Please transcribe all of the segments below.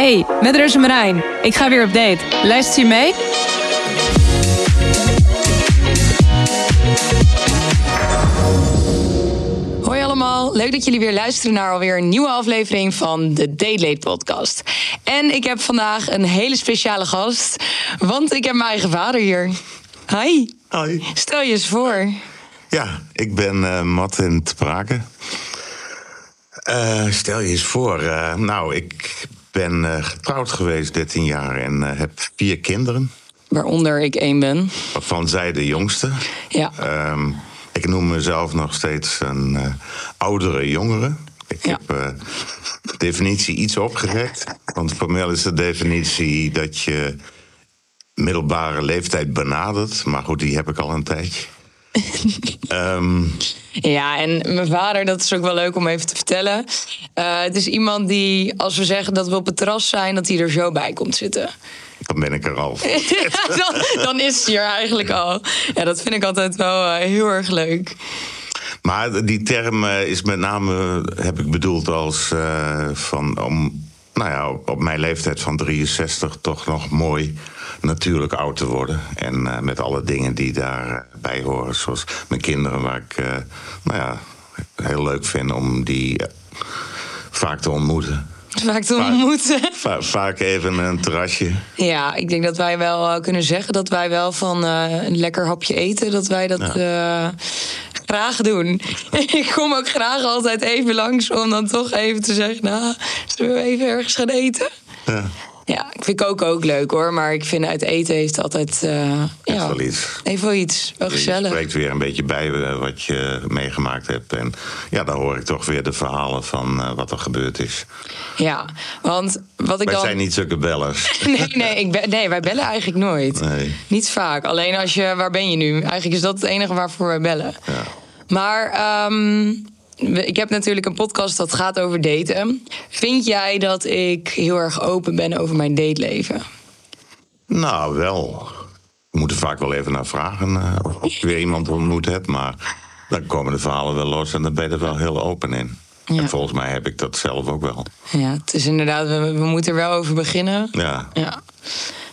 Hey, met Rus en Marijn. Ik ga weer op date. Luistert je mee? Hoi allemaal, leuk dat jullie weer luisteren naar alweer een nieuwe aflevering van de Date Late podcast. En ik heb vandaag een hele speciale gast, want ik heb mijn eigen vader hier. Hi, Hoi. stel je eens voor. Ja, ik ben eh Martin te Praken. Eh, stel je eens voor. eh, nou, ik ben eh, getrouwd geweest 13 jaar en eh, heb vier kinderen. Waaronder ik één ben. Waarvan zij de jongste. Ja, Ehm, ik noem mezelf nog steeds een eh, oudere jongere. Ik Ja. heb de definitie iets opgerekt. Want formeel is de definitie dat je middelbare leeftijd benadert. Maar goed, die heb ik al een tijdje. Ehm, ja, en mijn vader, dat is ook wel leuk om even te vertellen. Eh, het is iemand die, als we zeggen dat we op het terras zijn, dat hij er zo bij komt zitten. dan ben ik er al. dan, dan is hij er eigenlijk al. Ja, dat vind ik altijd wel eh, heel erg leuk. Maar die term eh, is met name, heb ik bedoeld als van om, nou ja, op mijn leeftijd van 63 toch nog mooi natuurlijk oud te worden. En eh, met alle dingen die daarbij horen, zoals mijn kinderen, waar ik, eh, nou ja, heel leuk vind om die eh, vaak te ontmoeten. Vaak te ontmoeten. Va- vaak even een terrasje. Ja, ik denk dat wij wel eh, kunnen zeggen dat wij wel van eh, een lekker hapje eten, dat wij dat eh, graag doen. ik kom ook graag altijd even langs om dan toch even te zeggen, nou, zullen we even ergens gaan eten? Ja, Ja, ik vind koken ook leuk hoor, maar ik vind uit eten heeft altijd, is ja, wel iets. even wel iets, wel Je gezellig. spreekt weer een beetje bij eh, wat je meegemaakt hebt. En ja, dan hoor ik toch weer de verhalen van eh, wat er gebeurd is. Ja, want wat ik Wij dan... zijn niet zulke bellers. Nee, nee, ik ben, nee, wij bellen eigenlijk nooit. Nee. Niet vaak. Alleen als je, waar ben je nu? Eigenlijk is dat het enige waarvoor wij bellen. Ja. Maar ehm, ik heb natuurlijk een podcast dat gaat over daten. Vind jij dat ik heel erg open ben over mijn dateleven? Nou, wel. We moeten vaak wel even naar vragen eh, of je weer iemand ontmoet hebt. Maar dan komen de verhalen wel los en dan ben je er wel heel open in. Ja. En volgens mij heb ik dat zelf ook wel. Ja, het is inderdaad, we, we moeten er wel over beginnen. Ja. Ja,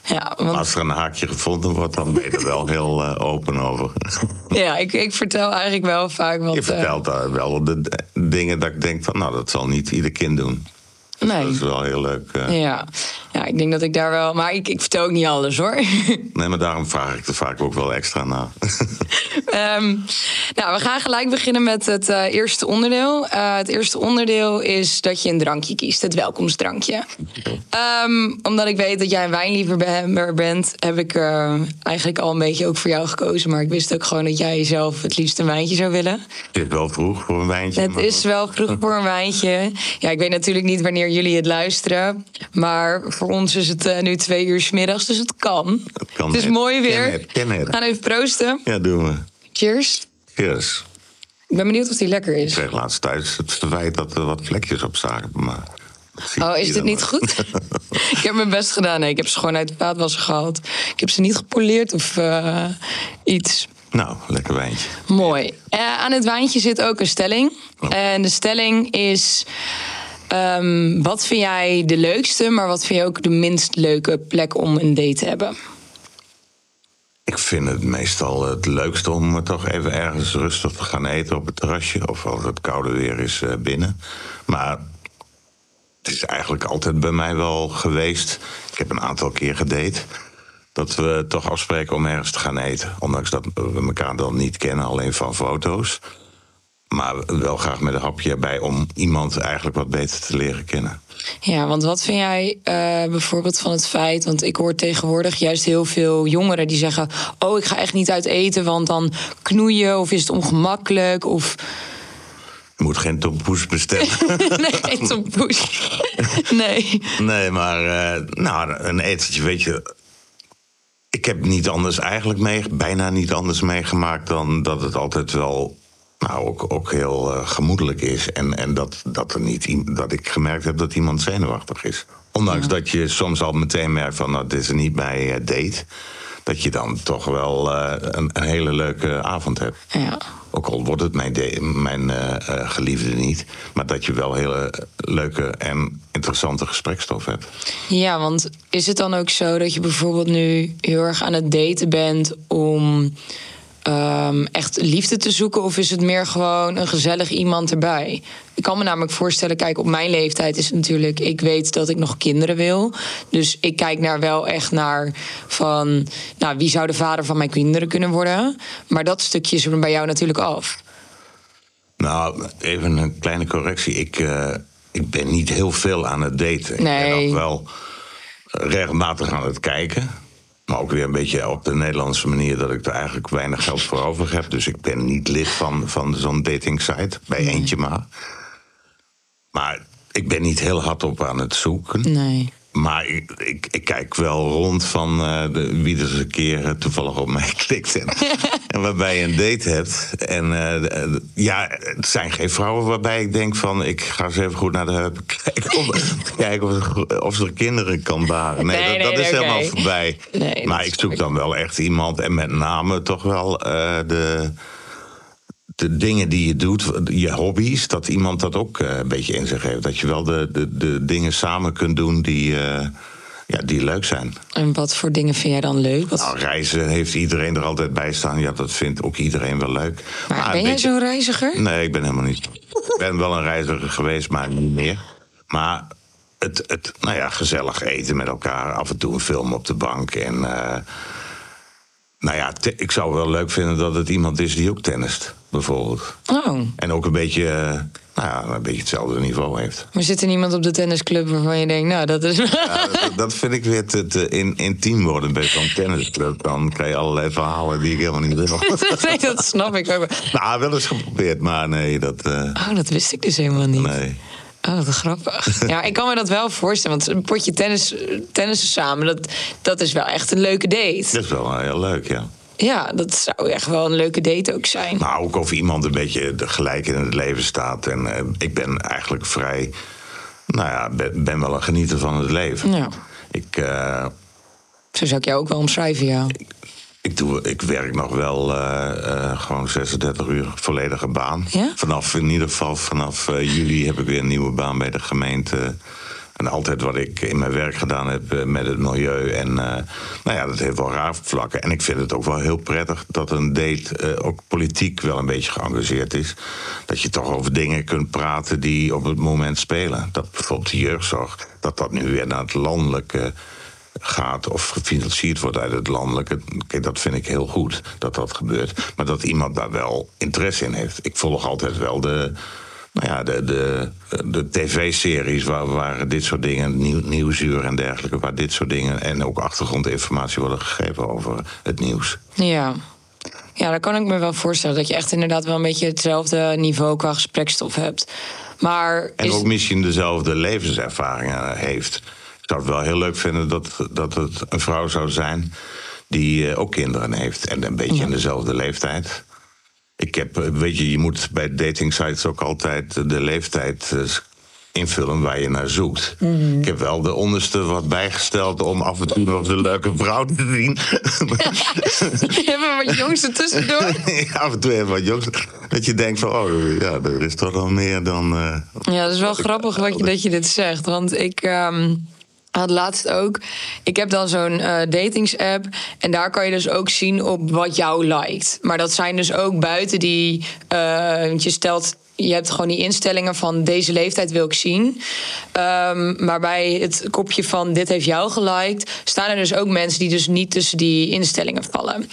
ja want Als er een haakje gevonden wordt, dan ben je er wel heel eh, open over. ja, ik, ik vertel eigenlijk wel vaak wat... Je vertelt daar wel de dingen dat ik denk van... nou, dat zal niet ieder kind doen. Nee. Dat is wel heel leuk. eh. Ja. ja, ik denk dat ik daar wel... Maar ik, ik vertel ook niet alles hoor. Nee, maar daarom vraag ik er vaak ook wel extra naar. Ehm, nou, we gaan gelijk beginnen met het eh, eerste onderdeel. Eh, het eerste onderdeel is dat je een drankje kiest, het welkomstdrankje. Ehm, omdat ik weet dat jij een wijnliefhebber bent, heb ik eigenlijk al een beetje ook voor jou gekozen. Maar ik wist ook gewoon dat jij zelf het liefst een wijntje zou willen. Het is wel vroeg voor een wijntje. Het maar is wel vroeg voor een wijntje. Ja, ik weet natuurlijk niet wanneer jullie het luisteren. Maar voor ons is het eh, nu twee uur 's middags, dus het kan. Het kan het is mooi weer. Ken het, ken het. We gaan even proosten. Ja, doen we. Cheers. Cheers. Ik ben benieuwd of die lekker Ik is. kreeg laatst thuis het verwijt dat er wat vlekjes op zagen. Maar Oh, is dit niet maar. goed? ik heb mijn best gedaan. Nee, ik heb ze gewoon uit de vaatwasser gehaald. Ik heb ze niet gepoleerd of eh, iets. nou, lekker wijntje. Mooi. Eh, aan het wijntje zit ook een stelling. En de stelling is... ehm, wat vind jij de leukste, maar wat vind je ook de minst leuke plek om een date te hebben? Ik vind het meestal het leukste om toch even ergens rustig te gaan eten op het terrasje. Of als het koude weer is eh, binnen. Maar het is eigenlijk altijd bij mij wel geweest. Ik heb een aantal keer gedate. Dat we toch afspreken om ergens te gaan eten. Ondanks dat we elkaar dan niet kennen, alleen van foto's. Maar wel graag met een hapje erbij om iemand eigenlijk wat beter te leren kennen. Ja, want wat vind jij eh, bijvoorbeeld van het feit... want ik hoor tegenwoordig juist heel veel jongeren die zeggen... oh, ik ga echt niet uit eten, want dan knoeien of is het ongemakkelijk... of Je moet geen tompoes bestellen. nee, Tom Poes. nee. Nee, maar eh, nou, een etentje, weet je. Ik heb niet anders eigenlijk mee, bijna niet anders meegemaakt dan dat het altijd wel. Nou, ook, ook heel eh, gemoedelijk is. En, en dat, dat, er niet, dat ik gemerkt heb dat iemand zenuwachtig is. Ondanks dat je soms al meteen merkt van, nou, dit is niet bij eh, date. dat je dan toch wel eh, een, een hele leuke avond hebt. Ja. Ook al wordt het mijn, de- mijn geliefde niet. Maar dat je wel hele leuke en interessante gesprekstof hebt. Ja, want is het dan ook zo dat je bijvoorbeeld nu heel erg aan het daten bent om ehm, echt liefde te zoeken? Of is het meer gewoon een gezellig iemand erbij? Ik kan me namelijk voorstellen, kijk, op mijn leeftijd is het natuurlijk, ik weet dat ik nog kinderen wil. Dus ik kijk naar wel echt naar van, nou, wie zou de vader van mijn kinderen kunnen worden? Maar dat stukje is er bij jou natuurlijk af. Nou, even een kleine correctie. Ik, eh, ik ben niet heel veel aan het daten. Ik ben ook wel regelmatig aan het kijken. Maar ook weer een beetje op de Nederlandse manier dat ik er eigenlijk weinig geld voor over heb. Dus ik ben niet lid van, van zo'n dating site. Bij eentje maar. Maar ik ben niet heel hard op aan het zoeken. Nee. Maar ik, ik, ik kijk wel rond van eh, de, wie er eens een keer eh, toevallig op mij klikt. En, en waarbij je een date hebt. En eh, ja, het zijn geen vrouwen waarbij ik denk van... ik ga eens even goed naar de heupen kijken of, kijken of, ze- of ze kinderen kan baren. Nee, Nee, dat, nee, dat is helemaal voorbij. Maar ik zoek dan wel echt iemand. En met name toch wel de de dingen die je doet, je hobby's, dat iemand dat ook eh, een beetje in zich heeft. Dat je wel de, de, de dingen samen kunt doen die, eh, ja, die leuk zijn. En wat voor dingen vind jij dan leuk? Wat... Nou, reizen heeft iedereen er altijd bij staan. Ja, dat vindt ook iedereen wel leuk. maar ben jij beetje- zo'n reiziger? Nee, ik ben helemaal niet. Ik ben wel een reiziger geweest, maar niet meer. Maar het, het nou ja, gezellig eten met elkaar. Af en toe een film op de bank. En eh, nou ja, ik zou wel leuk vinden dat het iemand is die ook tennist, bijvoorbeeld. Oh, En ook een beetje, eh, nou ja, een beetje hetzelfde niveau heeft. maar zit er niemand op de tennisclub waarvan je denkt, nou, dat is. Ja, dat, dat vind ik weer te, te in, intiem worden bij zo'n tennisclub. Dan krijg je allerlei verhalen die ik helemaal niet wil. nee, dat snap ik ook. nou, wel eens geprobeerd, maar nee, dat... eh, Oh, dat wist ik dus helemaal niet. nee. Oh, wat grappig. Ja, ik kan me dat wel voorstellen. Want een potje tennis, tennissen samen, dat, dat is wel echt een leuke date. Dat is wel heel leuk, ja. Ja, dat zou echt wel een leuke date ook zijn. Nou, ook of iemand een beetje gelijk in het leven staat. En eh, ik ben eigenlijk vrij... Nou ja, ben, ben wel een genieter van het leven. Ja. Ik... eh, Zo zou ik jou ook wel omschrijven, ja. Ik, doe, ik werk nog wel eh, eh, gewoon 36 uur volledige baan. Ja? Vanaf, in ieder geval vanaf eh, juli heb ik weer een nieuwe baan bij de gemeente. En altijd wat ik in mijn werk gedaan heb met het milieu. En nou ja, dat heeft wel raar vlakken. En ik vind het ook wel heel prettig dat een date ook politiek wel een beetje geëngageerd is. Dat je toch over dingen kunt praten die op het moment spelen. Dat bijvoorbeeld de jeugdzorg, dat dat nu weer naar het landelijke gaat of gefinancierd wordt uit het landelijke. Kijk, dat vind ik heel goed dat dat gebeurt. Maar dat iemand daar wel interesse in heeft. Ik volg altijd wel de, nou ja, de, de, de tv-series waar, waar dit soort dingen, nieuw, nieuwsuur en dergelijke, waar dit soort dingen en ook achtergrondinformatie worden gegeven over het nieuws. Ja. Ja, daar kan ik me wel voorstellen. Dat je echt inderdaad wel een beetje hetzelfde niveau qua gesprekstof hebt. Maar En is... ook misschien dezelfde levenservaringen heeft. Ik zou het wel heel leuk vinden dat, dat het een vrouw zou zijn die eh, ook kinderen heeft. En een beetje in dezelfde leeftijd. Ik heb, eh, weet je, je moet bij dating sites ook altijd de leeftijd eh, invullen waar je naar zoekt. Ik heb wel de onderste wat bijgesteld om af en toe nog de leuke vrouw te zien. Even wat jongste tussendoor. af en toe even wat jongens. Dat je denkt van, oh ja, er is toch wel meer dan... Ja, dat is wel grappig wat je, dat je dit zegt. Want ik ehm, had laatst ook... Ik heb dan zo'n eh datings-app. En daar kan je dus ook zien op wat jou lijkt. Maar dat zijn dus ook buiten die... eh, je stelt... Je hebt gewoon die instellingen van deze leeftijd wil ik zien. Ehm, maar bij het kopje van dit heeft jou geliked... staan er dus ook mensen die dus niet tussen die instellingen vallen.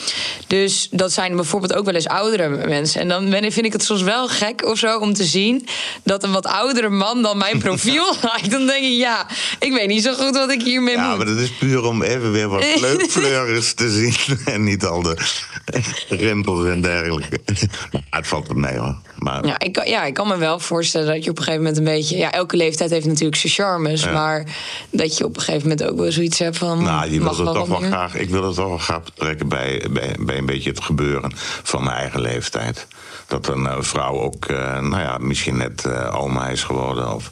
Dus dat zijn bijvoorbeeld ook wel eens oudere mensen. En dan ben, vind ik het soms wel gek of zo om te zien... dat een wat oudere man dan mijn profiel lijkt. Dan denk ik, ja, ik weet niet zo goed wat ik hiermee Ja, moet. maar dat is puur om even weer wat leukfleurs te zien. En niet al de rimpels en dergelijke. Maar het valt er mee hoor. Maar Ja ik, kan- ja, ik kan me wel voorstellen dat je op een gegeven moment een beetje... Ja, elke leeftijd heeft natuurlijk zijn charmes. Maar dat je op een gegeven moment ook wel zoiets hebt van... nou, je wil het toch wel graag, ik wil het toch wel graag betrekken bij, bij, bij een beetje het gebeuren van mijn eigen leeftijd. dat een eh, vrouw ook, eh, nou ja, misschien net eh, oma is geworden. Of,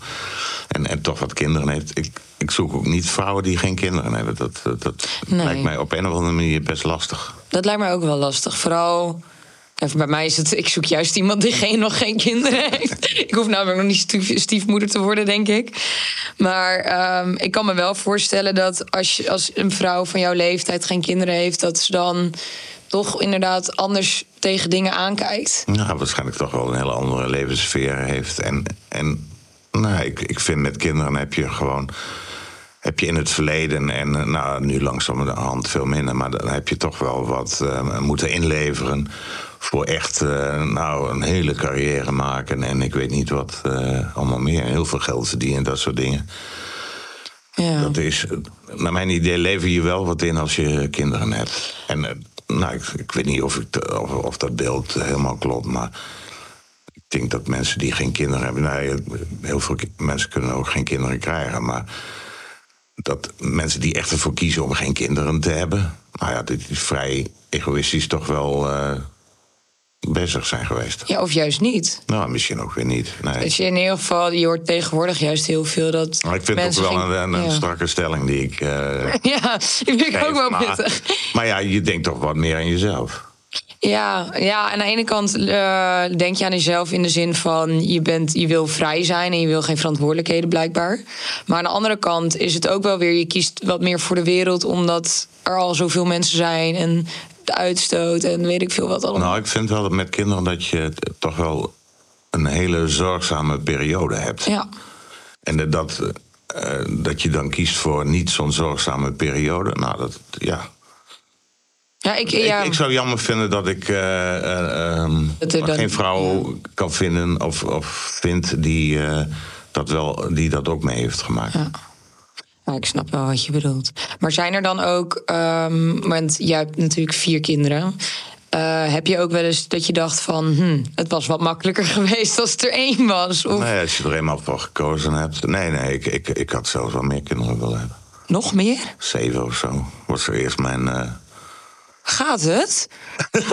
en, en toch wat kinderen heeft. Ik, ik zoek ook niet vrouwen die geen kinderen hebben. Dat, dat, dat Nee. lijkt mij op een of andere manier best lastig. Dat lijkt mij ook wel lastig. Vooral. Bij mij is het, ik zoek juist iemand die geen, nog geen kinderen heeft. Ik hoef namelijk nog niet stief- stiefmoeder te worden, denk ik. Maar ehm, ik kan me wel voorstellen dat als, je, als een vrouw van jouw leeftijd geen kinderen heeft, dat ze dan toch inderdaad anders tegen dingen aankijkt. Nou, waarschijnlijk toch wel een hele andere levenssfeer heeft. En, en nou, ik, ik vind met kinderen heb je gewoon. Heb je in het verleden en nou, nu langzamerhand veel minder, maar dan heb je toch wel wat eh, moeten inleveren. Voor echt eh, nou, een hele carrière maken en ik weet niet wat eh, allemaal meer. Heel veel geld verdienen, dat soort dingen. Ja. Dat is, naar mijn idee, lever je wel wat in als je kinderen hebt. En eh, nou, ik, ik weet niet of, ik, of, of dat beeld helemaal klopt, maar ik denk dat mensen die geen kinderen hebben, nou, heel veel mensen kunnen ook geen kinderen krijgen, maar dat mensen die echt ervoor kiezen om geen kinderen te hebben, nou ja, dit is vrij egoïstisch toch wel bezig zijn geweest. ja, of juist niet. Nou, misschien ook weer niet. Nee. Dus je in ieder geval, je hoort tegenwoordig juist heel veel dat. Maar ik vind het ook wel een, een, ja. strakke stelling die ik. eh, Ja, die vind ik ook wel maar, pittig. maar ja, je denkt toch wat meer aan jezelf. Ja, ja, aan de ene kant eh, denk je aan jezelf in de zin van je, bent, je wil vrij zijn en je wil geen verantwoordelijkheden blijkbaar. Maar aan de andere kant is het ook wel weer, je kiest wat meer voor de wereld omdat er al zoveel mensen zijn en de uitstoot en weet ik veel wat allemaal. Nou, ik vind wel dat met kinderen dat je toch wel een hele zorgzame periode hebt. Ja, En dat, eh, dat je dan kiest voor niet zo'n zorgzame periode. Nou, dat ja. ja, ik, ja, Ik, ik zou jammer vinden dat ik eh, eh, ehm, Dat er dan- geen vrouw kan vinden of, of vind die, dat wel, die dat ook mee heeft gemaakt. Ja, ik snap wel wat je bedoelt. Maar zijn er dan ook, ehm, want jij hebt natuurlijk vier kinderen. eh, heb je ook wel eens dat je dacht van, hm, het was wat makkelijker geweest als het er één was? Of Nee, als je er eenmaal voor gekozen hebt. Nee, nee, ik, ik, ik had zelfs wel meer kinderen willen hebben. nog meer? Zeven of zo. Was er eerst mijn. eh, Gaat het?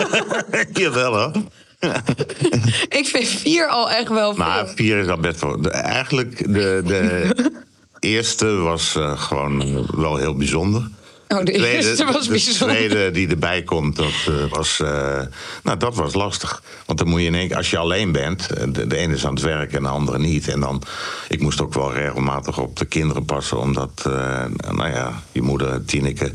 Jawel hoor. Ik vind vier al echt wel veel. Maar vier is al best wel. de- eigenlijk de, de eerste was eh, gewoon wel heel bijzonder. Oh, de eerste was de bijzonder. tweede die erbij komt, dat eh, was. eh, nou, dat was lastig. Want dan moet je in één keer, als je alleen bent, eh, de, de ene is aan het werk en de andere niet. En dan, ik moest ook wel regelmatig op de kinderen passen, omdat, nou ja, je moeder, Tineke,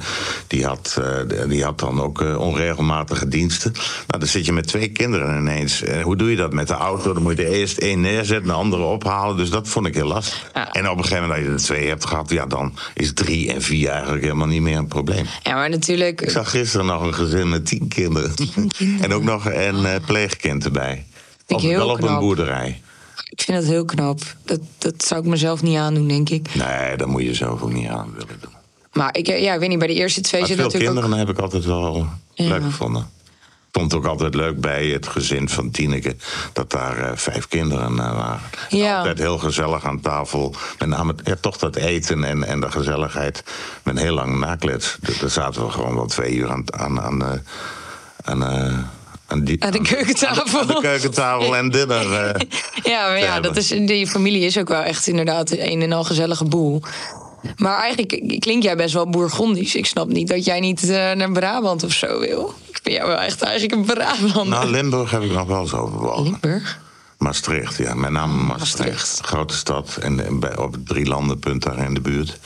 die had, die had dan ook onregelmatige diensten. Nou, dan zit je met twee kinderen ineens. Hoe doe je dat met de auto? Dan moet je eerst één neerzetten, de andere ophalen. Dus dat vond ik heel lastig. Ja. En op een gegeven moment, als je er twee hebt gehad, ja, dan is drie en vier eigenlijk helemaal niet meer een probleem. Ja, maar natuurlijk. Ik zag gisteren nog een gezin met tien kinderen. en ook nog een eh, pleegkind erbij. ik Op- wel op een boerderij. Ik vind dat heel knap. Dat, dat zou ik mezelf niet aandoen, denk ik. Nee, dat moet je zelf ook niet aan willen doen. Maar ik, ja, ik weet niet, bij de eerste twee zit veel natuurlijk kinderen ook... heb ik altijd wel Ja. leuk gevonden. Het ook altijd leuk bij het gezin van Tineke... dat daar eh, vijf kinderen eh, waren. Ja. Altijd heel gezellig aan tafel. Met name ja, toch dat eten en, en de gezelligheid. Met heel lang naklets. Daar zaten we gewoon wel twee uur aan, aan, aan, eh, aan, aan, die, Aan de keukentafel. Aan de keukentafel en dinner. Ja, maar ja, dat is, die familie is ook wel echt inderdaad een en al gezellige boel. Maar eigenlijk klink jij best wel Bourgondisch. Ik snap niet dat jij niet eh, naar Brabant of zo wil. Ik vind jou wel echt eigenlijk een Brabant. Nou, Limburg heb ik nog wel eens overwogen. Limburg? Maastricht, ja. Met name Maastricht. Maastricht. Grote stad. En, bij, op het drie landenpunt daar in de buurt.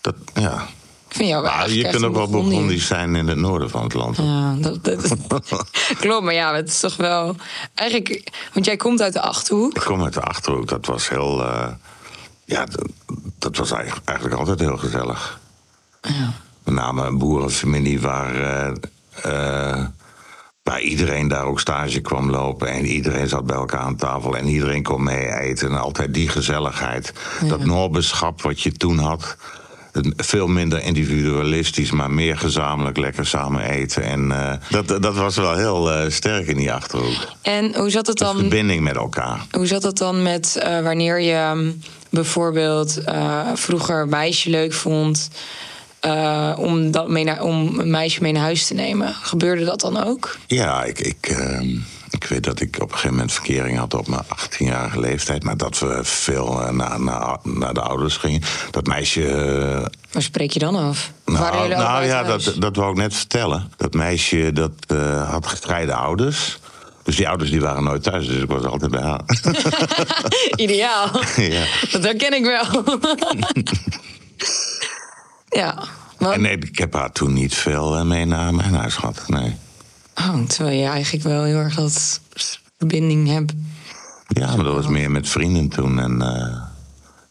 Dat, ja. Ik vind jou wel Maar je kunt ook wel. Bourgondisch zijn in het noorden van het land. Ja, dat, dat, klopt. Maar ja, het is toch wel... Eigenlijk, want jij komt uit de Achterhoek. Ik kom uit de Achterhoek. Dat was heel... eh, ja, dat, dat was eigenlijk, eigenlijk altijd heel gezellig. Ja. Met name een boerenfamilie waar, eh, eh, waar iedereen daar ook stage kwam lopen. En iedereen zat bij elkaar aan tafel en iedereen kon mee eten. En altijd die gezelligheid. Dat noorbeschap wat je toen had. Veel minder individualistisch, maar meer gezamenlijk lekker samen eten. En eh, dat, dat was wel heel eh, sterk in die achterhoek. En hoe zat het De dan... verbinding met elkaar. Hoe zat het dan met wanneer je mm, bijvoorbeeld eh, vroeger een meisje leuk vond... eh, om, dat mee naar, om een meisje mee naar huis te nemen? Gebeurde dat dan ook? Ja, ik, ik, ehm, Ik weet dat ik op een gegeven moment verkering had op mijn 18-jarige leeftijd. Maar dat we veel eh, naar, naar, naar de ouders gingen. Dat meisje. Waar spreek je dan af? Nou, nou ja, dat, dat wou ik net vertellen. Dat meisje dat, had gescheiden ouders. Dus die ouders die waren nooit thuis, dus ik was altijd bij haar. Ideaal. ja. Dat herken ik wel. ja. Maar, En nee, ik heb haar toen niet veel eh, mee naar mijn huis gehad. Nee. oh, terwijl je eigenlijk wel heel erg dat verbinding hebt. Ja, maar dat was meer met vrienden toen en eh,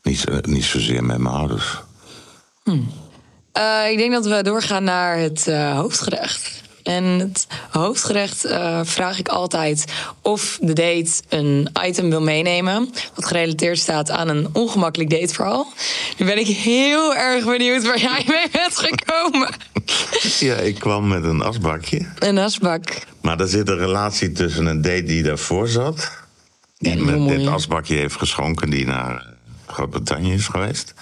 niet, niet zozeer met mijn ouders. Eh, ik denk dat we doorgaan naar het hoofdgerecht. En het hoofdgerecht eh, vraag ik altijd of de date een item wil meenemen. Wat gerelateerd staat aan een ongemakkelijk dateverhaal. Nu ben ik heel erg benieuwd waar jij mee bent gekomen. Ja, ik kwam met een asbakje. Een asbak. Maar er zit een relatie tussen een date die daarvoor zat. Die Ja, me dit asbakje heeft geschonken, die naar eh, Groot-Brittannië is geweest.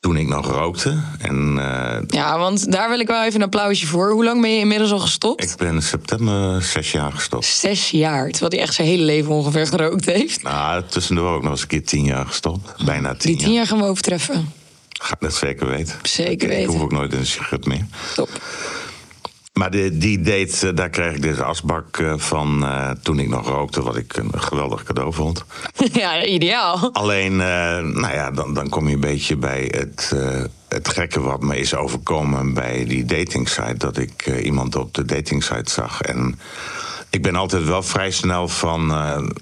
Toen ik nog rookte. En eh, Ja, want daar wil ik wel even een applausje voor. Hoe lang ben je inmiddels al gestopt? ik ben in september zes jaar gestopt. Zes jaar, terwijl hij echt zijn hele leven ongeveer gerookt heeft. Nou, tussendoor ook nog eens een keer tien jaar gestopt. Bijna tien, Die tien jaar gaan we overtreffen. Ga ik dat zeker weten. Zeker Ik- Ik weten. hoef ook nooit een sigaret meer. Top. Maar die, die date, eh, daar kreeg ik deze asbak eh, van eh, toen ik nog rookte, wat ik een geweldig cadeau vond. ja, ideaal. Alleen, nou ja, dan, dan kom je een beetje bij het, het gekke wat me is overkomen bij die datingsite. Dat ik iemand op de datingsite zag. En ik ben altijd wel vrij snel van.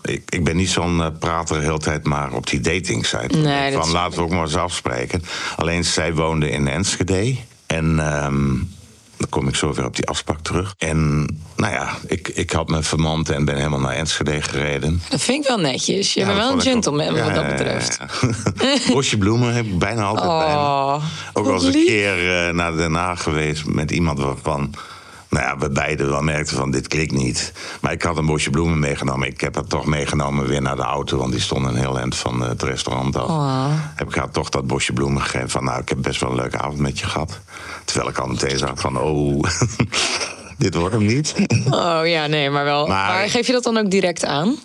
ik, ik ben niet zo'n prater de hele tijd maar op die datingsite. Nee, dat van laten we ook maar eens afspreken. Alleen zij woonde in Enschede. En. ehm, dan kom ik zo weer op die afspraak terug. En nou ja, ik, ik had me vermand en ben helemaal naar Enschede gereden. Dat vind ik wel netjes. Je Ja, bent wel een ook- gentleman wat dat betreft. ja. Bosje bloemen heb ik bijna altijd bij me. Oh, Ook eens een keer eh, naar Den Haag geweest met iemand waarvan... Nou ja, we beiden wel merkten van dit klikt niet. Maar ik had een bosje bloemen meegenomen. Ik heb het toch meegenomen weer naar de auto... want die stond een heel eind van het restaurant af. Oh. Heb ik haar toch dat bosje bloemen gegeven van... nou, ik heb best wel een leuke avond met je gehad. Terwijl ik al meteen zag van... oh, dit wordt hem niet. Oh ja, nee, maar wel. Maar... Maar- geef je dat dan ook direct aan?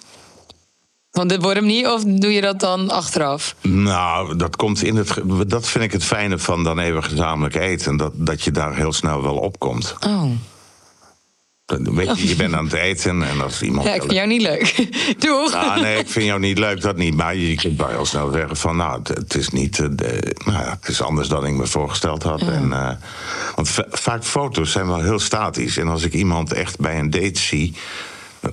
Want dit wordt hem niet, of doe je dat dan achteraf? Nou, dat komt in het. Dat vind ik het fijne van dan even gezamenlijk eten. Dat, dat je daar heel snel wel op komt. Oh. Weet je, je bent aan het eten en als iemand. Ja, ik vind jou niet leuk. Doeg. Ah, nee, ik vind jou niet leuk, dat niet. Maar je kunt wel heel snel zeggen van, nou, het, het is niet, eh, de- nou het is anders dan ik me voorgesteld had. En, eh, want va- vaak foto's zijn wel heel statisch. En als ik iemand echt bij een date zie,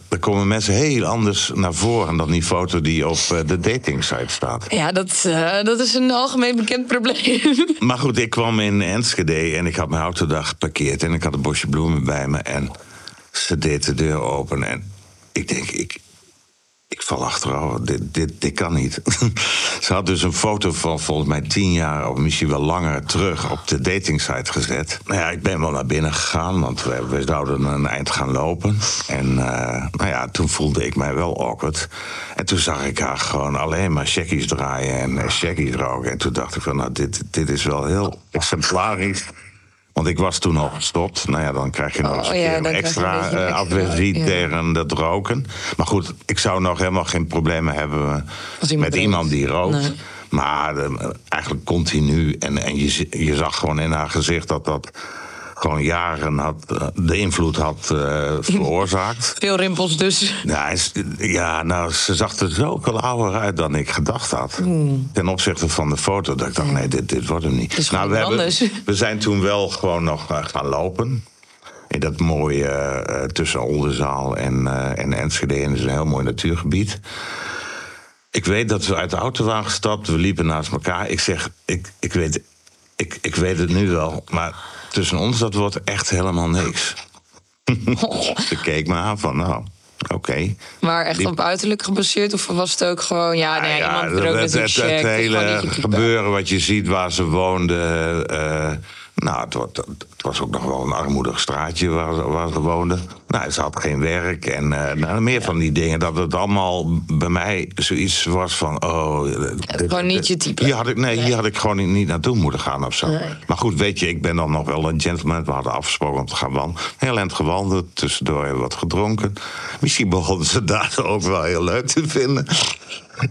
dan komen mensen heel anders naar voren dan die foto die op eh, de datingsite staat. Ja, dat, dat is een algemeen bekend probleem. Maar goed, ik kwam in Enschede en ik had mijn auto daar geparkeerd en ik had een bosje bloemen bij me en ze deed de deur open en ik denk, ik, ik val achterover, dit, dit, dit kan niet. ze had dus een foto van volgens mij tien jaar of misschien wel langer terug op de datingsite gezet. Nou ja, ik ben wel naar binnen gegaan, want we, we zouden een eind gaan lopen. En eh, nou ja, toen voelde ik mij wel awkward. En toen zag ik haar gewoon alleen maar checkies draaien en checkies roken. En toen dacht ik van, nou, dit, dit is wel heel exemplarisch. Want ik was toen al gestopt. Nou ja, dan krijg je nog eens Oh, een ja, keer dan een je extra een aversie ja. tegen dat roken. Maar goed, ik zou nog helemaal geen problemen hebben iemand met iemand die rookt. Nee. Maar eh, eigenlijk continu. En, en je, je zag gewoon in haar gezicht dat dat gewoon jaren had, eh, de invloed had eh, veroorzaakt. Veel rimpels dus. Ja, ja, nou, ze zag er zoveel ouder uit dan ik gedacht had. Ten opzichte van de foto. Dat ik dacht, nee, dit, dit wordt hem niet. is nou, we, hebben, we zijn toen wel gewoon nog eh, gaan lopen. In dat mooie tussen Oldenzaal en, en Enschede. En dat is een heel mooi natuurgebied. Ik weet dat we uit de auto waren gestapt. We liepen naast elkaar. Ik zeg, ik, ik, weet, ik, ik weet het nu wel. Maar tussen ons, dat wordt echt helemaal niks. Ze keek me aan van, nou, oké. Maar echt Die- op uiterlijk gebaseerd? Of was het ook gewoon, ja, nee, Ja, iemand er ook het, het, het hele gebeuren wat je ziet waar ze woonden. eh, nou, het, wa- het was ook nog wel een armoedig straatje waar, ze- waar ze woonden. Nou, ze had geen werk en eh, nou, meer van die dingen. Dat het allemaal bij mij zoiets was van... Oh, dit- gewoon niet je type. Hier had ik, nee, hier had ik gewoon niet naartoe moeten gaan of zo. Nee. Maar goed, weet je, ik ben dan nog wel een gentleman. We hadden afgesproken om te gaan wandelen. Heel eind gewandeld, tussendoor hebben we wat gedronken. Misschien begonnen ze daar ook wel heel leuk te vinden.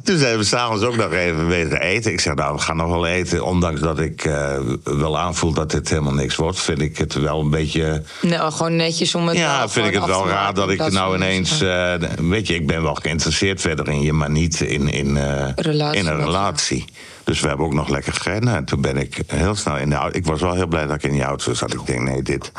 Toen zijn we s'avonds ook nog even bezig eten. Ik zeg, nou, we gaan nog wel eten. Ondanks dat ik eh, wel aanvoel dat dit helemaal niks wordt... vind ik het wel een beetje... Nou, gewoon netjes om het Ja, vind ik het wel raar dat ik nou ineens... eh, weet je, ik ben wel geïnteresseerd verder in je... maar niet in, in, eh, Relatie in een relatie. Dus we hebben ook nog lekker gereden. En toen ben ik heel snel in de auto... Ik was wel heel blij dat ik in die auto zat. Ik denk, nee, dit...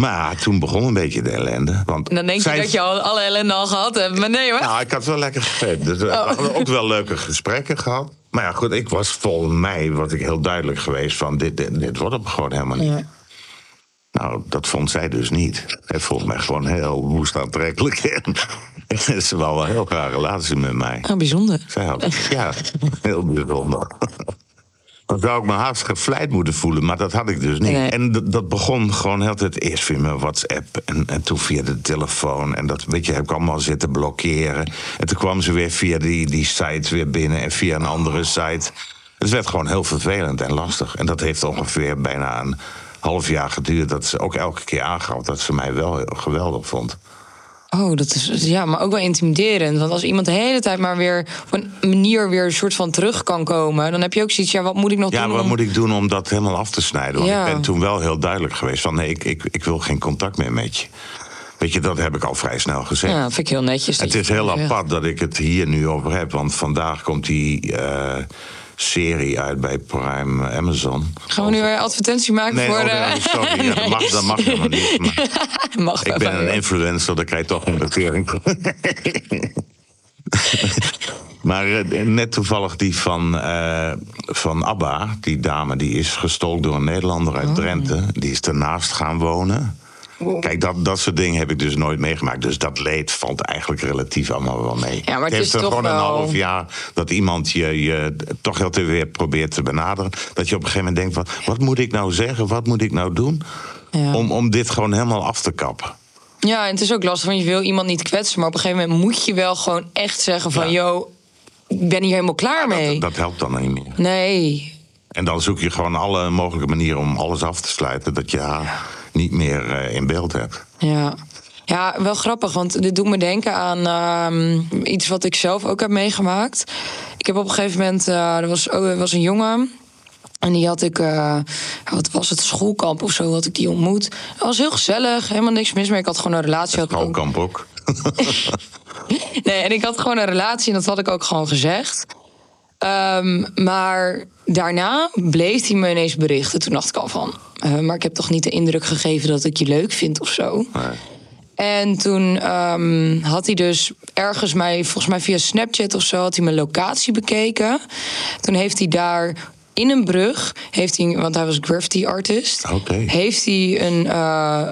Maar toen begon een beetje de ellende. Want En dan denk je zij- dat je al alle ellende al gehad hebt. Maar nee hoor. nou, ik had wel lekker gegeten. Dus we Oh. hadden ook wel leuke gesprekken gehad. Maar ja, goed, ik was volgens mij was ik heel duidelijk geweest van dit, dit, dit wordt hem gewoon helemaal niet. Ja. Nou, dat vond zij dus niet. Zij vond mij gewoon heel woest aantrekkelijk. En ze wou wel heel graag relatie met mij. Oh, bijzonder. Zij had, ja, heel bijzonder. Dan zou ik me haast gevleid moeten voelen, maar dat had ik dus niet. Nee. En dat, begon gewoon heel tijd eerst via mijn WhatsApp en, en toen via de telefoon. En dat weet je, heb ik allemaal zitten blokkeren. En toen kwam ze weer via die, die site weer binnen en via een andere site. Het werd gewoon heel vervelend en lastig. En dat heeft ongeveer bijna een half jaar geduurd. Dat ze ook elke keer aangaf dat ze mij wel geweldig vond. Oh, dat is ja, maar ook wel intimiderend. Want als iemand de hele tijd maar weer op een manier weer een soort van terug kan komen, dan heb je ook zoiets. Ja, wat moet ik nog Ja, doen? wat om- moet ik doen om dat helemaal af te snijden? Want Ja. ik ben toen wel heel duidelijk geweest van nee, ik, ik, ik wil geen contact meer met je. Weet je, dat heb ik al vrij snel gezegd. Ja, dat vind ik heel netjes. het is heel apart dat ik het hier nu over heb. Want vandaag komt die eh, serie uit bij Prime eh, Amazon. Gaan we nu weer advertentie maken Nee, voor oh, de... nee, sorry. Ja, dat, mag, dat mag helemaal niet. Mag ik ben een influencer, dan krijg je toch een bekeuring. maar eh, net toevallig die van, eh, van ABBA, die dame, die is gestolen door een Nederlander Oh. uit Drenthe. Die is ernaast gaan wonen. Kijk, dat, dat soort dingen heb ik dus nooit meegemaakt. Dus dat leed valt eigenlijk relatief allemaal wel mee. Ja, maar het is heeft toch gewoon een half jaar dat iemand je, je toch heel te weer probeert te benaderen. Dat je op een gegeven moment denkt: van, wat moet ik nou zeggen? Wat moet ik nou doen? Ja. Om, om dit gewoon helemaal af te kappen. Ja, en het is ook lastig, want je wil iemand niet kwetsen. Maar op een gegeven moment moet je wel gewoon echt zeggen van... Ja. yo, ik ben hier helemaal klaar mee. Dat, dat helpt dan niet meer. Nee, En dan zoek je gewoon alle mogelijke manieren om alles af te sluiten. Dat je haar niet meer eh, in beeld hebt. Ja. Ja, wel grappig, want dit doet me denken aan ehm, iets wat ik zelf ook heb meegemaakt. Ik heb op een gegeven moment, eh, er was, oh, er was een jongen. En die had ik, eh, wat was het, schoolkamp of zo, had ik die ontmoet. Dat was heel gezellig, helemaal niks mis mee. Ik had gewoon een relatie. ook- Schoolkamp ook. Nee, en ik had gewoon een relatie en dat had ik ook gewoon gezegd. Ehm, maar daarna bleef hij me ineens berichten. Toen dacht ik al van, eh, maar ik heb toch niet de indruk gegeven dat ik je leuk vind of zo. Nee. En toen ehm, had hij dus ergens mij, volgens mij via Snapchat of zo, had hij mijn locatie bekeken. Toen heeft hij daar in een brug, heeft hij, want hij was graffiti artist, heeft hij een. eh,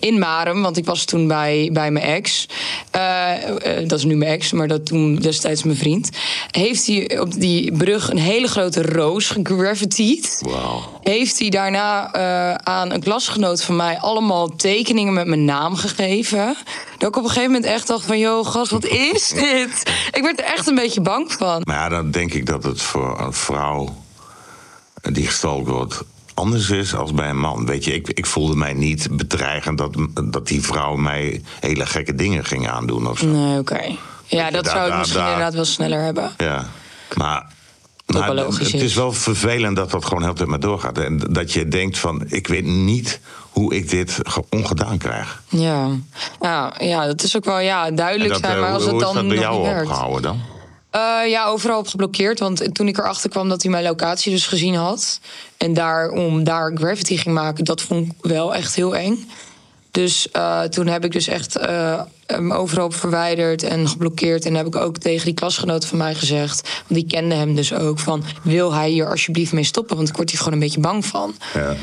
in Marem, want ik was toen bij, bij mijn ex. Eh, eh, dat is nu mijn ex, maar dat toen destijds mijn vriend. Heeft hij op die brug een hele grote roos gegraffitied Wauw. heeft hij daarna eh, aan een klasgenoot van mij allemaal tekeningen met mijn naam gegeven. Dat ik op een gegeven moment echt dacht van, joh, gast, wat is dit? Ik werd er echt een beetje bang van. Maar ja, dan denk ik dat het voor een vrouw die gestalkt wordt anders is als bij een man. Weet je, ik, ik voelde mij niet bedreigend dat, dat die vrouw mij hele gekke dingen ging aandoen of zo. Nee, oké. Ja, dat daar- zou ik daar- misschien daar- inderdaad wel sneller hebben. Ja, maar. Het is. wel vervelend dat dat gewoon heel tijd maar doorgaat. En dat je denkt van, ik weet niet hoe ik dit ge- ongedaan krijg. Ja. Ja, ja, dat is ook wel ja, duidelijk dat, zijn, eh, maar hoe, als het is dan dat bij jou opgehouden dan? Eh, ja, overal op geblokkeerd. Want toen ik erachter kwam dat hij mijn locatie dus gezien had... en daarom daar Gravity ging maken, dat vond ik wel echt heel eng. Dus eh, toen heb ik dus echt eh, hem overal verwijderd en geblokkeerd. En heb ik ook tegen die klasgenoten van mij gezegd... want die kenden hem dus ook, van... wil hij hier alsjeblieft mee stoppen? Want ik word hier gewoon een beetje bang van. Ja.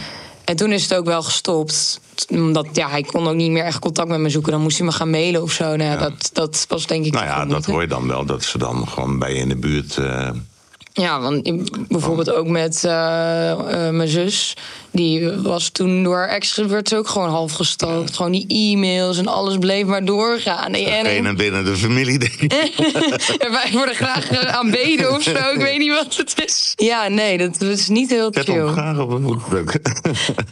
En toen is het ook wel gestopt. Omdat ja, hij kon ook niet meer echt contact met me zoeken. Dan moest hij me gaan mailen of zo. Nou, ja. Dat, dat was denk ik... Nou ja, dat hoor je dan wel. Dat ze dan gewoon bij je in de buurt eh, Ja, want bijvoorbeeld ook met uh, uh, mijn zus. Die was toen door haar ex werd ook gewoon half gestookt. Gewoon die e-mails en alles bleef maar doorgaan. En, en binnen de familie, denk ik. en wij worden graag uh, aanbeden of zo. Ik weet niet wat het is. Ja, nee, dat, is niet heel chill. graag op een voetbuk.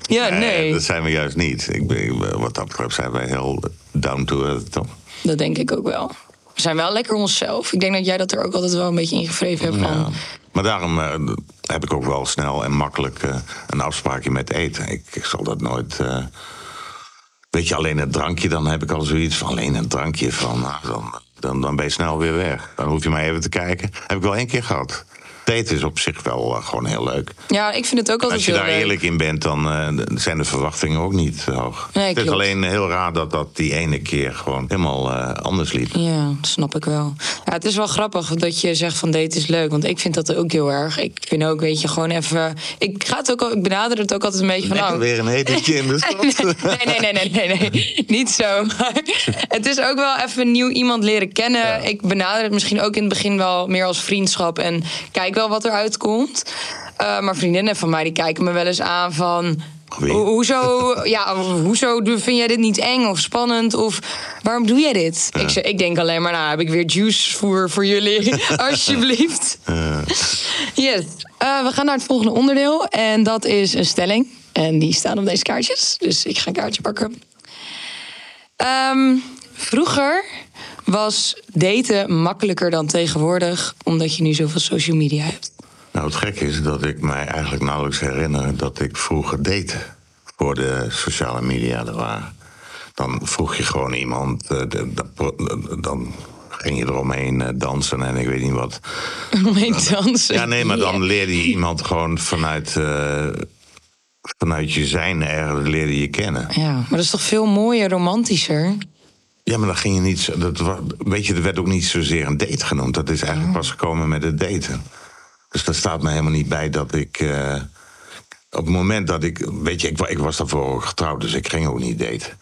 ja, nee. nee. Dat zijn we juist niet. Ik ben, wat dat betreft zijn wij heel down to earth, toch? Dat denk ik ook wel. We zijn wel lekker onszelf. Ik denk dat jij dat er ook altijd wel een beetje ingevreven hebt. Van. Maar daarom uh, heb ik ook wel snel en makkelijk uh, een afspraakje met eten. Ik, ik zal dat nooit. Uh, weet je, alleen het drankje, dan heb ik al zoiets van alleen een drankje van. Nou, dan, dan, dan ben je snel weer weg. Dan hoef je maar even te kijken. Heb ik wel één keer gehad daten is op zich wel uh, gewoon heel leuk. Ja, ik vind het ook altijd Als je daar eerlijk in bent, dan uh, zijn de verwachtingen ook niet hoog. Nee, het is alleen heel raar dat dat die ene keer gewoon helemaal uh, anders liep. Ja, dat snap ik wel. Ja, het is wel grappig dat je zegt van daten is leuk. Want ik vind dat ook heel erg. Ik vind ook, weet je, gewoon even... Ik, ga het ook, ik benader het ook altijd een beetje van... Lekker oh, weer een etentje in de stad. nee, nee, nee, nee, nee, nee. Niet zo. Maar het is ook wel even nieuw iemand leren kennen. Ja. Ik benader het misschien ook in het begin wel meer als vriendschap. En kijk wel wat eruit komt. Uh, maar vriendinnen van mij die kijken me wel eens aan van. Ho hoezo, ja, hoezo vind jij dit niet eng of spannend? Of waarom doe jij dit? Ik, ik, denk alleen maar, nou heb ik weer juice voor, voor jullie. Alsjeblieft. Yes. Uh, we gaan naar het volgende onderdeel. En dat is een stelling. En die staan op deze kaartjes. Dus ik ga een kaartje pakken. Um, vroeger was daten makkelijker dan tegenwoordig, omdat je nu zoveel social media hebt? Nou, het gekke is dat ik mij eigenlijk nauwelijks herinner dat ik vroeger date voor de sociale media er waren. Dan vroeg je gewoon iemand, uh, de, de, dan ging je eromheen dansen en ik weet niet wat. Omheen dansen? Ja, nee, maar dan leerde je iemand gewoon vanuit. Uh, vanuit je zijn ergens leerde je kennen. Ja, maar dat is toch veel mooier, romantischer? Ja, maar dan ging je niet. Dat, weet je, er werd ook niet zozeer een date genoemd. Dat is eigenlijk pas gekomen met het daten. Dus daar staat me helemaal niet bij dat ik. Uh, op het moment dat ik. Weet je, ik, ik was daarvoor getrouwd, dus ik ging ook niet daten.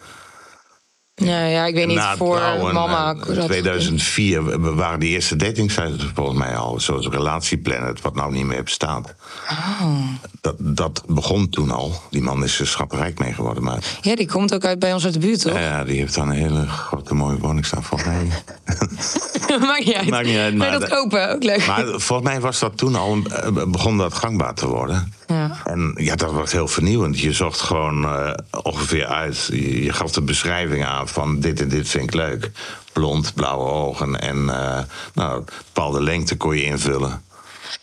Ja, ja, ik weet niet, Na voor trouwen, mama... Uh, 2004 waren die eerste datingsites volgens mij al. Zoals Relatieplanet, wat nou niet meer bestaat. Oh. Dat, dat begon toen al. Die man is er schatrijk mee geworden. Maar... Ja, die komt ook uit bij ons uit de buurt, toch? Ja, die heeft dan een hele grote mooie woning staan volgens mij. Maakt niet uit. Maakt niet uit, maar dat kopen, ook leuk. Maar volgens mij was dat toen al, begon dat gangbaar te worden. Ja. En ja, dat was heel vernieuwend. Je zocht gewoon uh, ongeveer uit. Je, je, gaf de beschrijving aan van dit en dit vind ik leuk. Blond, blauwe ogen en uh, nou, bepaalde lengte kon je invullen.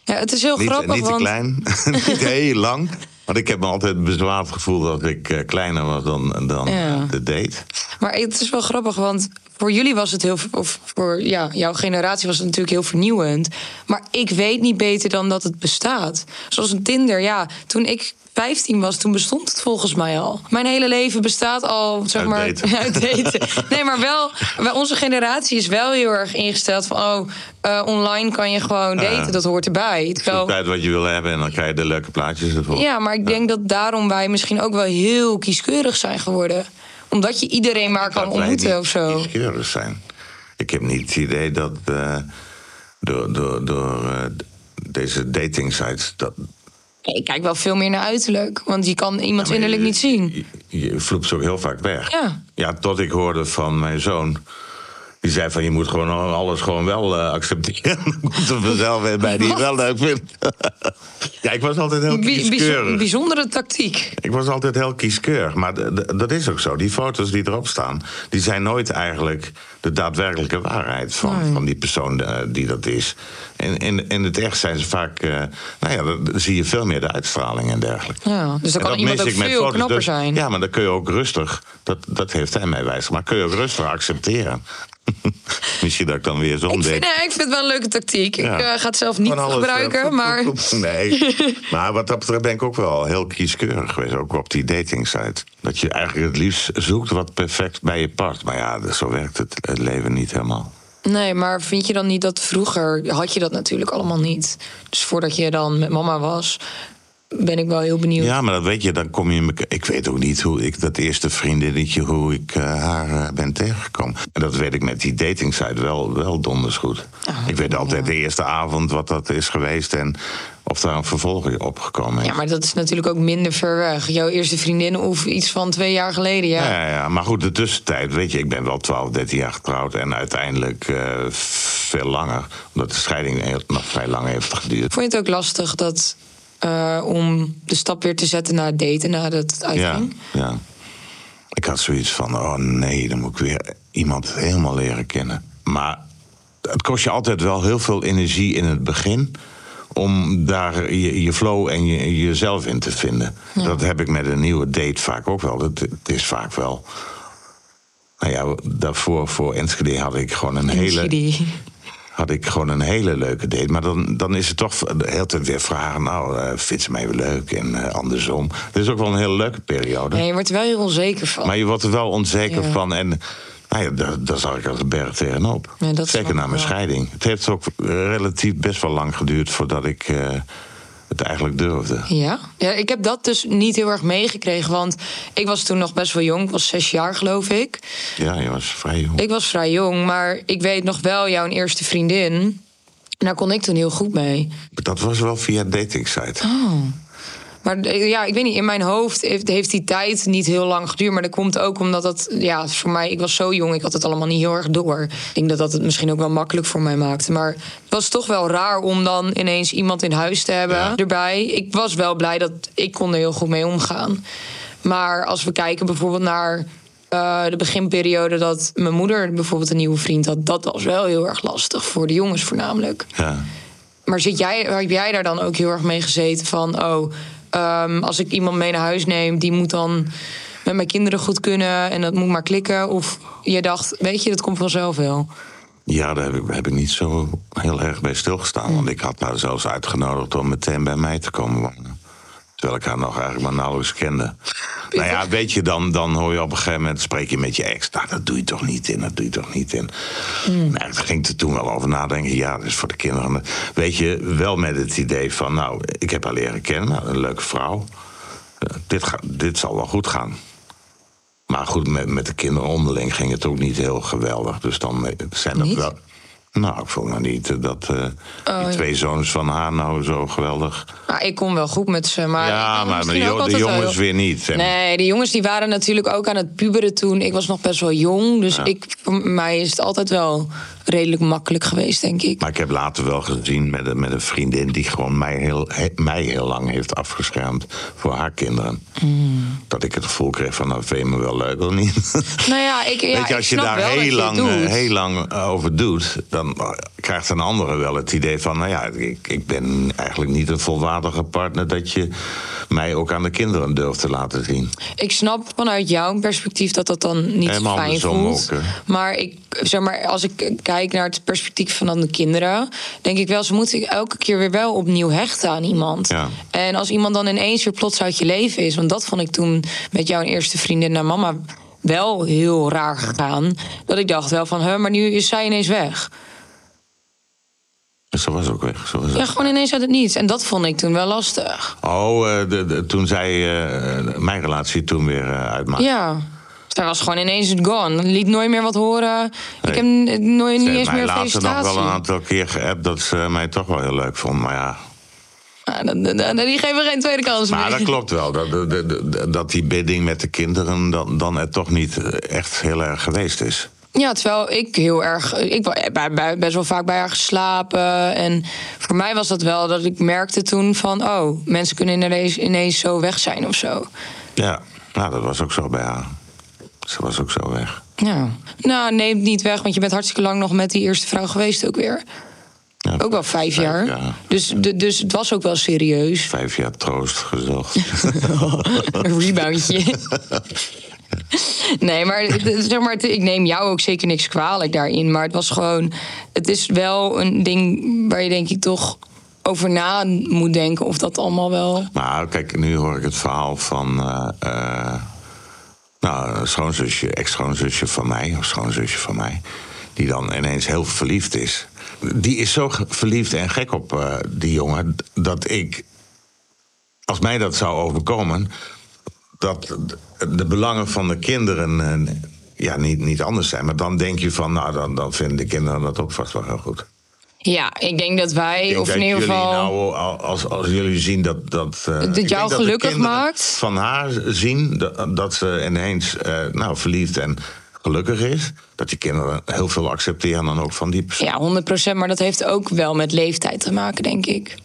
Ja, het is heel niet, grappig. Niet te want... klein, niet heel lang. Want ik heb me altijd bezwaard gevoel dat ik uh, kleiner was dan, dan ja. de date. Maar het is wel grappig, want voor jullie was het heel. Of voor ja, jouw generatie was het natuurlijk heel vernieuwend. Maar ik weet niet beter dan dat het bestaat. Zoals een Tinder, ja. Toen ik 15 was, toen bestond het volgens mij al. Mijn hele leven bestaat al, zeg maar, uit daten. uit daten. Nee, maar wel, bij onze generatie is wel heel erg ingesteld van, oh, uh, online kan je gewoon daten, dat hoort erbij. Terwijl, uit wat je wil hebben en dan krijg je de leuke plaatjes ervoor. ja, maar ik denk dat daarom wij misschien ook wel heel kieskeurig zijn geworden. Omdat je iedereen maar kan ontmoeten of zo. kieskeurig zijn. Ik heb niet het idee dat eh, door, door, door eh, deze dating sites dat Nee, ik kijk wel veel meer naar uiterlijk. Want je kan Ja, maar innerlijk je- niet zien. Je, je vloept ze ook heel vaak weg. Ja. Ja, tot ik hoorde van mijn zoon. Die zei van je moet gewoon alles gewoon wel eh, accepteren. Dan komt er vanzelf weer bij die je wel leuk vindt. ja, ik was altijd heel kieskeurig. bijzondere tactiek. Ik was altijd heel kieskeurig. Maar dat is ook zo. Die foto's die erop staan, die zijn nooit eigenlijk de daadwerkelijke waarheid van, Nee. van die persoon eh, die dat is. In, in, in het echt zijn ze vaak, eh, nou ja, dan zie je veel meer de uitstraling en dergelijke. Ja, dus dan En kan dat iemand ook veel knapper Dus- zijn. Ja, maar dan kun je ook rustig, dat, dat heeft hij mij wijs maar kun je ook rustig accepteren. Misschien dat ik dan weer zo'n Ik vind, nee, ik vind het wel een leuke tactiek. Ja. Ik eh, ga het zelf niet eh, gebruiken, maar... Nee, maar wat dat betreft ben ik ook wel heel kieskeurig geweest. Ook op die datingsite. Dat je eigenlijk het liefst zoekt wat perfect bij je past. Maar ja, zo werkt het, het leven niet helemaal. Nee, maar vind je dan niet dat vroeger had je dat natuurlijk allemaal niet? Dus voordat je dan met mama was, ben ik wel heel benieuwd. Ja, maar dat weet je, dan kom je in elkaar. Ik weet ook niet hoe ik dat eerste vriendinnetje, hoe ik eh, haar eh, ben tegengekomen. En dat weet ik met die datingsite wel, wel donders goed. Oh, ik weet altijd de eerste avond wat dat is geweest en of daar een vervolging op gekomen is. Ja, maar dat is natuurlijk ook minder ver weg. Jouw eerste vriendin of iets van twee jaar geleden, ja. Ja, ja, maar goed, de tussentijd, weet je, ik ben wel 12, 13 jaar getrouwd en uiteindelijk eh, veel langer, omdat de scheiding nog vrij lang heeft geduurd. Vond je het ook lastig dat, eh, om de stap weer te zetten naar het daten nadat het Ja, uitging? ja. Ik had zoiets van, oh nee, dan moet ik weer iemand helemaal leren kennen. Maar het kost je altijd wel heel veel energie in het begin om daar je, je flow en je, jezelf in te vinden. Dat heb ik met een nieuwe date vaak ook wel. Het, het is vaak wel. Nou ja, daarvoor voor Enschede had ik gewoon een hele. Had ik gewoon een hele leuke date. Maar dan, dan is het toch de hele tijd weer vragen... nou, eh vindt ze mij weer leuk en eh, andersom. Het is ook wel een hele leuke periode. Nee, je wordt er wel heel onzeker van. Maar je wordt er wel onzeker Ja. van. En nou ja, daar, daar zag ik als een berg tegenop. Ja, Zeker na mijn wel. scheiding. Het heeft ook eh, relatief best wel lang geduurd... voordat ik het eigenlijk durfde. Ja? ja, ik heb dat dus niet heel erg meegekregen. Want ik was toen nog best wel jong. Ik was zes jaar, geloof ik. Ja, je was vrij jong. Ik was vrij jong, maar ik weet nog wel jouw eerste vriendin. En daar kon ik toen heel goed mee. Dat was wel via dating site. Oh. Maar ja, ik weet niet, in mijn hoofd heeft, heeft die tijd niet heel lang geduurd. Maar dat komt ook omdat dat, ja, voor mij, ik was zo jong, ik had het allemaal niet heel erg door. Ik denk dat dat het misschien ook wel makkelijk voor mij maakte. Maar het was toch wel raar om dan ineens iemand in huis te hebben Ja. erbij. Ik was wel blij dat ik kon er heel goed mee omgaan. Maar als we kijken bijvoorbeeld naar eh, de beginperiode dat mijn moeder bijvoorbeeld een nieuwe vriend had, dat was wel heel erg lastig voor de jongens voornamelijk. Ja. Maar zit jij, heb jij daar dan ook heel erg mee gezeten van... oh, ehm, als ik iemand mee naar huis neem... die moet dan met mijn kinderen goed kunnen en dat moet maar klikken? Of je dacht, weet je, dat komt vanzelf wel. Ja, daar heb ik, heb ik niet zo heel erg bij stilgestaan. Want ik had haar zelfs uitgenodigd om meteen bij mij te komen wonen. Terwijl ik haar nog eigenlijk maar nauwelijks kende. Nou ja, weet je, dan, dan hoor je op een gegeven moment... spreek je met je ex, nou, dat doe je toch niet in, dat doe je toch niet in. Nou, daar ging er toen wel over nadenken. Ja, dat is voor de kinderen. Weet je, wel met het idee van... nou, ik heb haar leren kennen, nou, een leuke vrouw. Dit, ga, dit zal wel goed gaan. Maar goed, met, met de kinderen onderling ging het ook niet heel geweldig. Dus dan eh, zijn dat wel... Nou, ik vond nou niet eh, dat Oh, die ja. twee zoons van haar nou zo geweldig... Nou, ik kon wel goed met ze, maar... ja, maar de, jo- jongens weer niet. Nee, de jongens die waren natuurlijk ook aan het puberen toen. Ik was nog best wel jong, dus Ja. ik, voor mij is het altijd wel redelijk makkelijk geweest, denk ik. Maar ik heb later wel gezien met een, met een vriendin... die gewoon mij heel, he- mij heel lang heeft afgeschermd voor haar kinderen. Hmm. Dat ik het gevoel kreeg van, nou, vind je me wel leuk of niet? Nou ja, ik, ja, Weet je, als je daar heel lang, eh, heel lang over doet... dan krijgt een andere wel het idee van... nou ja, ik, ik ben eigenlijk niet een volwaardige partner... dat je mij ook aan de kinderen durft te laten zien. Ik snap vanuit jouw perspectief dat dat dan niet Helemaal fijn voelt. ook, maar, ik, zeg maar als ik kijk naar het perspectief van dan de kinderen... denk ik wel, ze moeten elke keer weer wel opnieuw hechten aan iemand. Ja. En als iemand dan ineens weer plots uit je leven is... want dat vond ik toen met jouw eerste vriendin naar mama wel heel raar gegaan. Dat ik dacht wel van, hè, maar nu is zij ineens weg. Ze was ook weg. Ze was Ja, gewoon ineens uit het niets. En dat vond ik toen wel lastig. Oh, eh, de, de- toen zij eh, mijn relatie toen weer eh, uitmaakte. Ja. Zij was gewoon ineens gone. Liet nooit meer wat horen. Ik heb nooit, niet Ze eens meer een later nog felicitatie. wel een aantal keer geappt dat ze mij toch wel heel leuk vond. Maar ja, die geven geen tweede kans maar meer. dat klopt wel. Dat, dat, dat- die bidding met de kinderen dan, dan er toch niet echt heel erg geweest is. Ja, terwijl ik heel erg... Ik bij- bij- best wel vaak bij haar geslapen. En voor mij was dat wel dat ik merkte toen van... oh, mensen kunnen ineens, ineens zo weg zijn of zo. Ja, nou, dat was ook zo bij haar. Ze was ook zo weg. Ja. Nou, neem het niet weg, want je bent hartstikke lang nog met die eerste vrouw geweest ook weer. Ja, Ook wel vijf jaar. jaar. Dus, de- dus het was ook wel serieus. Vijf jaar troost gezocht. Een reboundje. Nee, maar, zeg maar ik neem jou ook zeker niks kwalijk daarin. Maar het was gewoon. Het is wel een ding waar je denk ik toch over na moet denken of dat allemaal wel. Maar kijk, nu hoor ik het verhaal van. eh, eh, nou, schoonzusje, ex-schoonzusje van mij, of schoonzusje van mij. Die dan ineens heel verliefd is. Die is zo verliefd en gek op eh, die jongen. dat ik als mij dat zou overkomen, dat de belangen van de kinderen eh, ja, niet, niet anders zijn. Maar dan denk je van, nou, dan, dan vinden de kinderen dat ook vast wel heel goed. Ja, ik denk dat wij, denk of in dat ieder geval. Nou, als, als jullie zien dat. Dat, eh, denk jou gelukkig maakt. Van haar zien dat, dat ze ineens eh, nou, verliefd en gelukkig is. Dat die kinderen heel veel accepteren dan ook van die persoon. Ja, 100%. Maar dat heeft ook wel met leeftijd te maken, denk ik.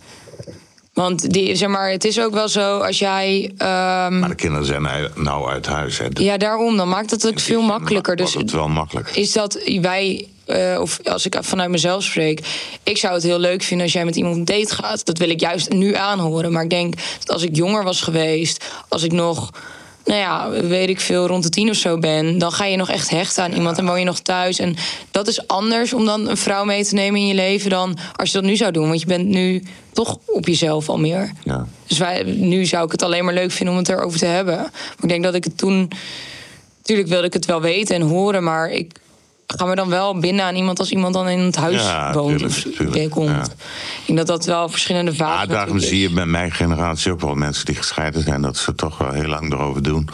Want die, zeg maar, het is ook wel zo als jij. ehm, Maar de kinderen zijn nou- uit huis. Hè. Ja, daarom. Dan maakt het ook veel makkelijker. Dus het wel makkelijk. is dat wij, eh, of als ik vanuit mezelf spreek, ik zou het heel leuk vinden als jij met iemand een date gaat. Dat wil ik juist nu aanhoren. Maar ik denk dat als ik jonger was geweest, als ik nog, nou ja, weet ik veel, rond de tien of zo ben, dan ga je nog echt hechten aan iemand en woon je nog thuis. En dat is anders om dan een vrouw mee te nemen in je leven dan als je dat nu zou doen. Want je bent nu toch op jezelf al meer. Ja. Dus wij, nu zou ik het alleen maar leuk vinden om het erover te hebben. Maar ik denk dat ik het toen. Natuurlijk wilde ik het wel weten en horen, maar ik ga me dan wel binden aan iemand als iemand dan in het huis Ja, woont tuurlijk, of tuurlijk, komt. ja. Ik denk dat dat wel verschillende Ja, vaten daarom natuurlijk zie je bij mijn generatie ook wel mensen die gescheiden zijn, dat ze toch wel heel lang erover doen.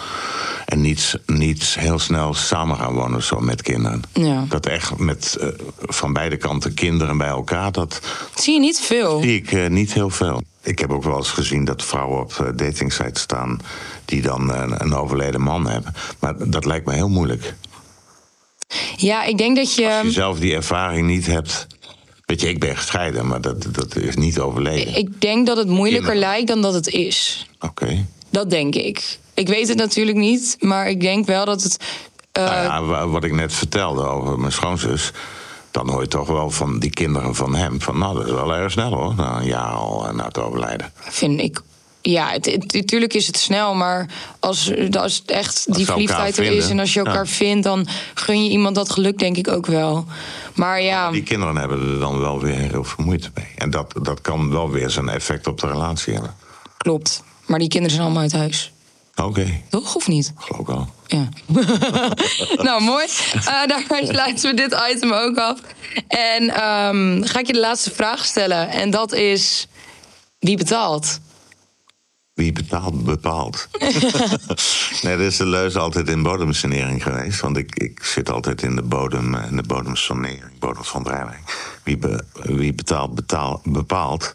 En niet, niet heel snel samen gaan wonen zo met kinderen. Ja. Dat echt met eh, van beide kanten kinderen bij elkaar, dat zie je niet veel. zie ik eh, niet heel veel. Ik heb ook wel eens gezien dat vrouwen op eh, datingsites staan die dan een overleden man hebben. Maar dat lijkt me heel moeilijk. Ja, ik denk dat je. Als je zelf die ervaring niet hebt. Weet je, ik ben gescheiden, maar dat, dat is niet overleden. Ik denk dat het moeilijker lijkt dan dat het is. Oké. Dat denk ik. Ik weet het natuurlijk niet, maar ik denk wel dat het. eh, Nou ja, wa- wat ik net vertelde over mijn schoonzus. Dan hoor je toch wel van die kinderen van hem. Van nou, dat is wel erg snel hoor. Na een jaar al eh, na het overlijden. vind ik. Ja, het, natuurlijk is het snel, maar als, als het echt die verliefdheid er is en als je elkaar ja. vindt, dan gun je iemand dat geluk, denk ik ook wel. Maar ja, Die kinderen hebben er dan wel weer heel veel moeite mee. En dat, dat kan wel weer zijn effect op de relatie hebben. klopt. Maar die kinderen zijn allemaal uit huis. Oké, Toch of niet? geloof ik wel. Ja. nou, mooi. Eh daarmee sluiten we dit item ook af. En ehm, ga ik je de laatste vraag stellen. En dat is: wie betaalt? Wie betaalt, bepaalt. nee, dat is de leus altijd in bodemsanering geweest. Want ik, ik zit altijd in de bodem, eh, in de bodemsanering, bodemverontreiniging. Wie, be- wie betaalt, betaal, bepaalt.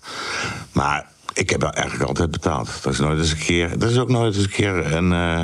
Maar ik heb eigenlijk altijd betaald. Dat is nooit eens een keer. Dat is ook nooit eens een keer een. eh,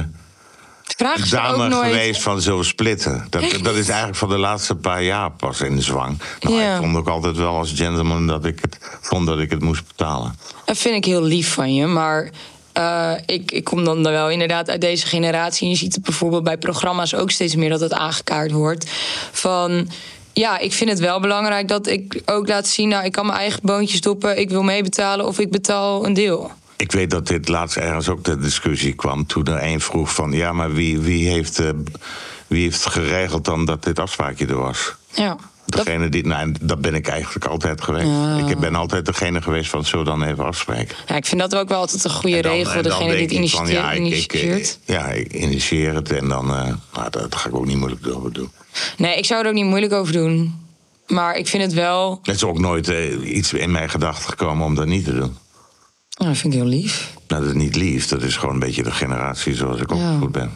Vraag dame nooit. geweest van zo splitten. Dat, dat is eigenlijk van de laatste paar jaar pas in de zwang. Nou, Ja. ik vond ook altijd wel als gentleman dat ik het vond dat ik het moest betalen. Dat vind ik heel lief van je, maar eh, ik, ik kom dan wel inderdaad uit deze generatie. En je ziet het bijvoorbeeld bij programma's ook steeds meer dat het aangekaart wordt. Van ja, ik vind het wel belangrijk dat ik ook laat zien, nou, ik kan mijn eigen boontjes stoppen, ik wil meebetalen of ik betaal een deel. Ik weet dat dit laatst ergens ook de discussie kwam toen er een vroeg van ja, maar wie, wie, heeft, eh, wie heeft geregeld dan dat dit afspraakje er was? Ja. Dat, Degene die, nou, dat ben ik eigenlijk altijd geweest. Ja. Ik ben altijd degene geweest van zullen we dan even afspreken. ja, ik vind dat ook wel altijd een goede dan- regel, degene die het van, initieert. ja, ik, ja, ik initieer het en dan, eh, nou, dat ga ik ook niet moeilijk over doen. Nee, ik zou er ook niet moeilijk over doen. Maar ik vind het wel. Het is ook nooit eh, iets in mijn gedachten gekomen om dat niet te doen. Oh, dat vind ik heel lief. Nou, dat is niet lief, dat is gewoon een beetje de generatie zoals ik opgevoed ben.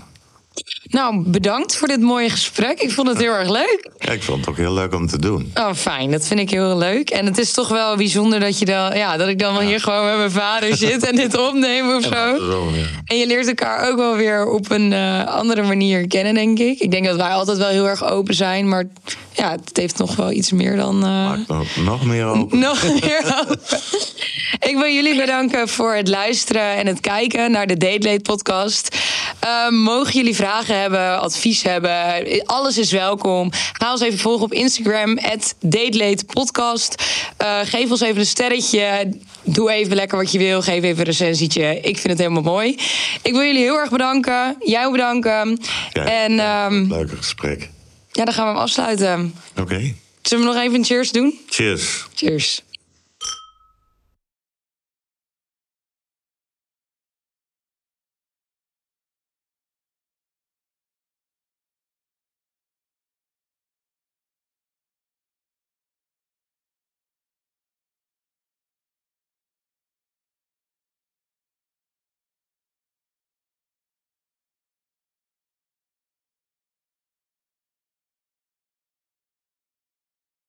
Nou, bedankt voor dit mooie gesprek. Ik vond het heel erg leuk. Ja, ik vond het ook heel leuk om te doen. Oh, fijn. Dat vind ik heel leuk. En het is toch wel bijzonder dat, je dan, ja, dat ik dan wel hier gewoon met mijn vader zit en dit opneem of zo. Zo, ja. En je leert elkaar ook wel weer op een eh, andere manier kennen, denk ik. Ik denk dat wij altijd wel heel erg open zijn, maar ja, het heeft nog wel iets meer dan. Maak nog, nog meer open. nog meer open. Ik wil jullie bedanken voor het luisteren en het kijken naar de Date Late podcast. Eh, mogen jullie vragen hebben, advies hebben, alles is welkom. Ga ons even volgen op Instagram, @datelatepodcast. Eh geef ons even een sterretje. Doe even lekker wat je wil. Geef even een recensietje. Ik vind het helemaal mooi. Ik wil jullie heel erg bedanken. Jou bedanken. Ja, en ehm, Leuke gesprek. ja, dan gaan we hem afsluiten. Oké. Zullen we nog even een cheers doen? Cheers. Cheers.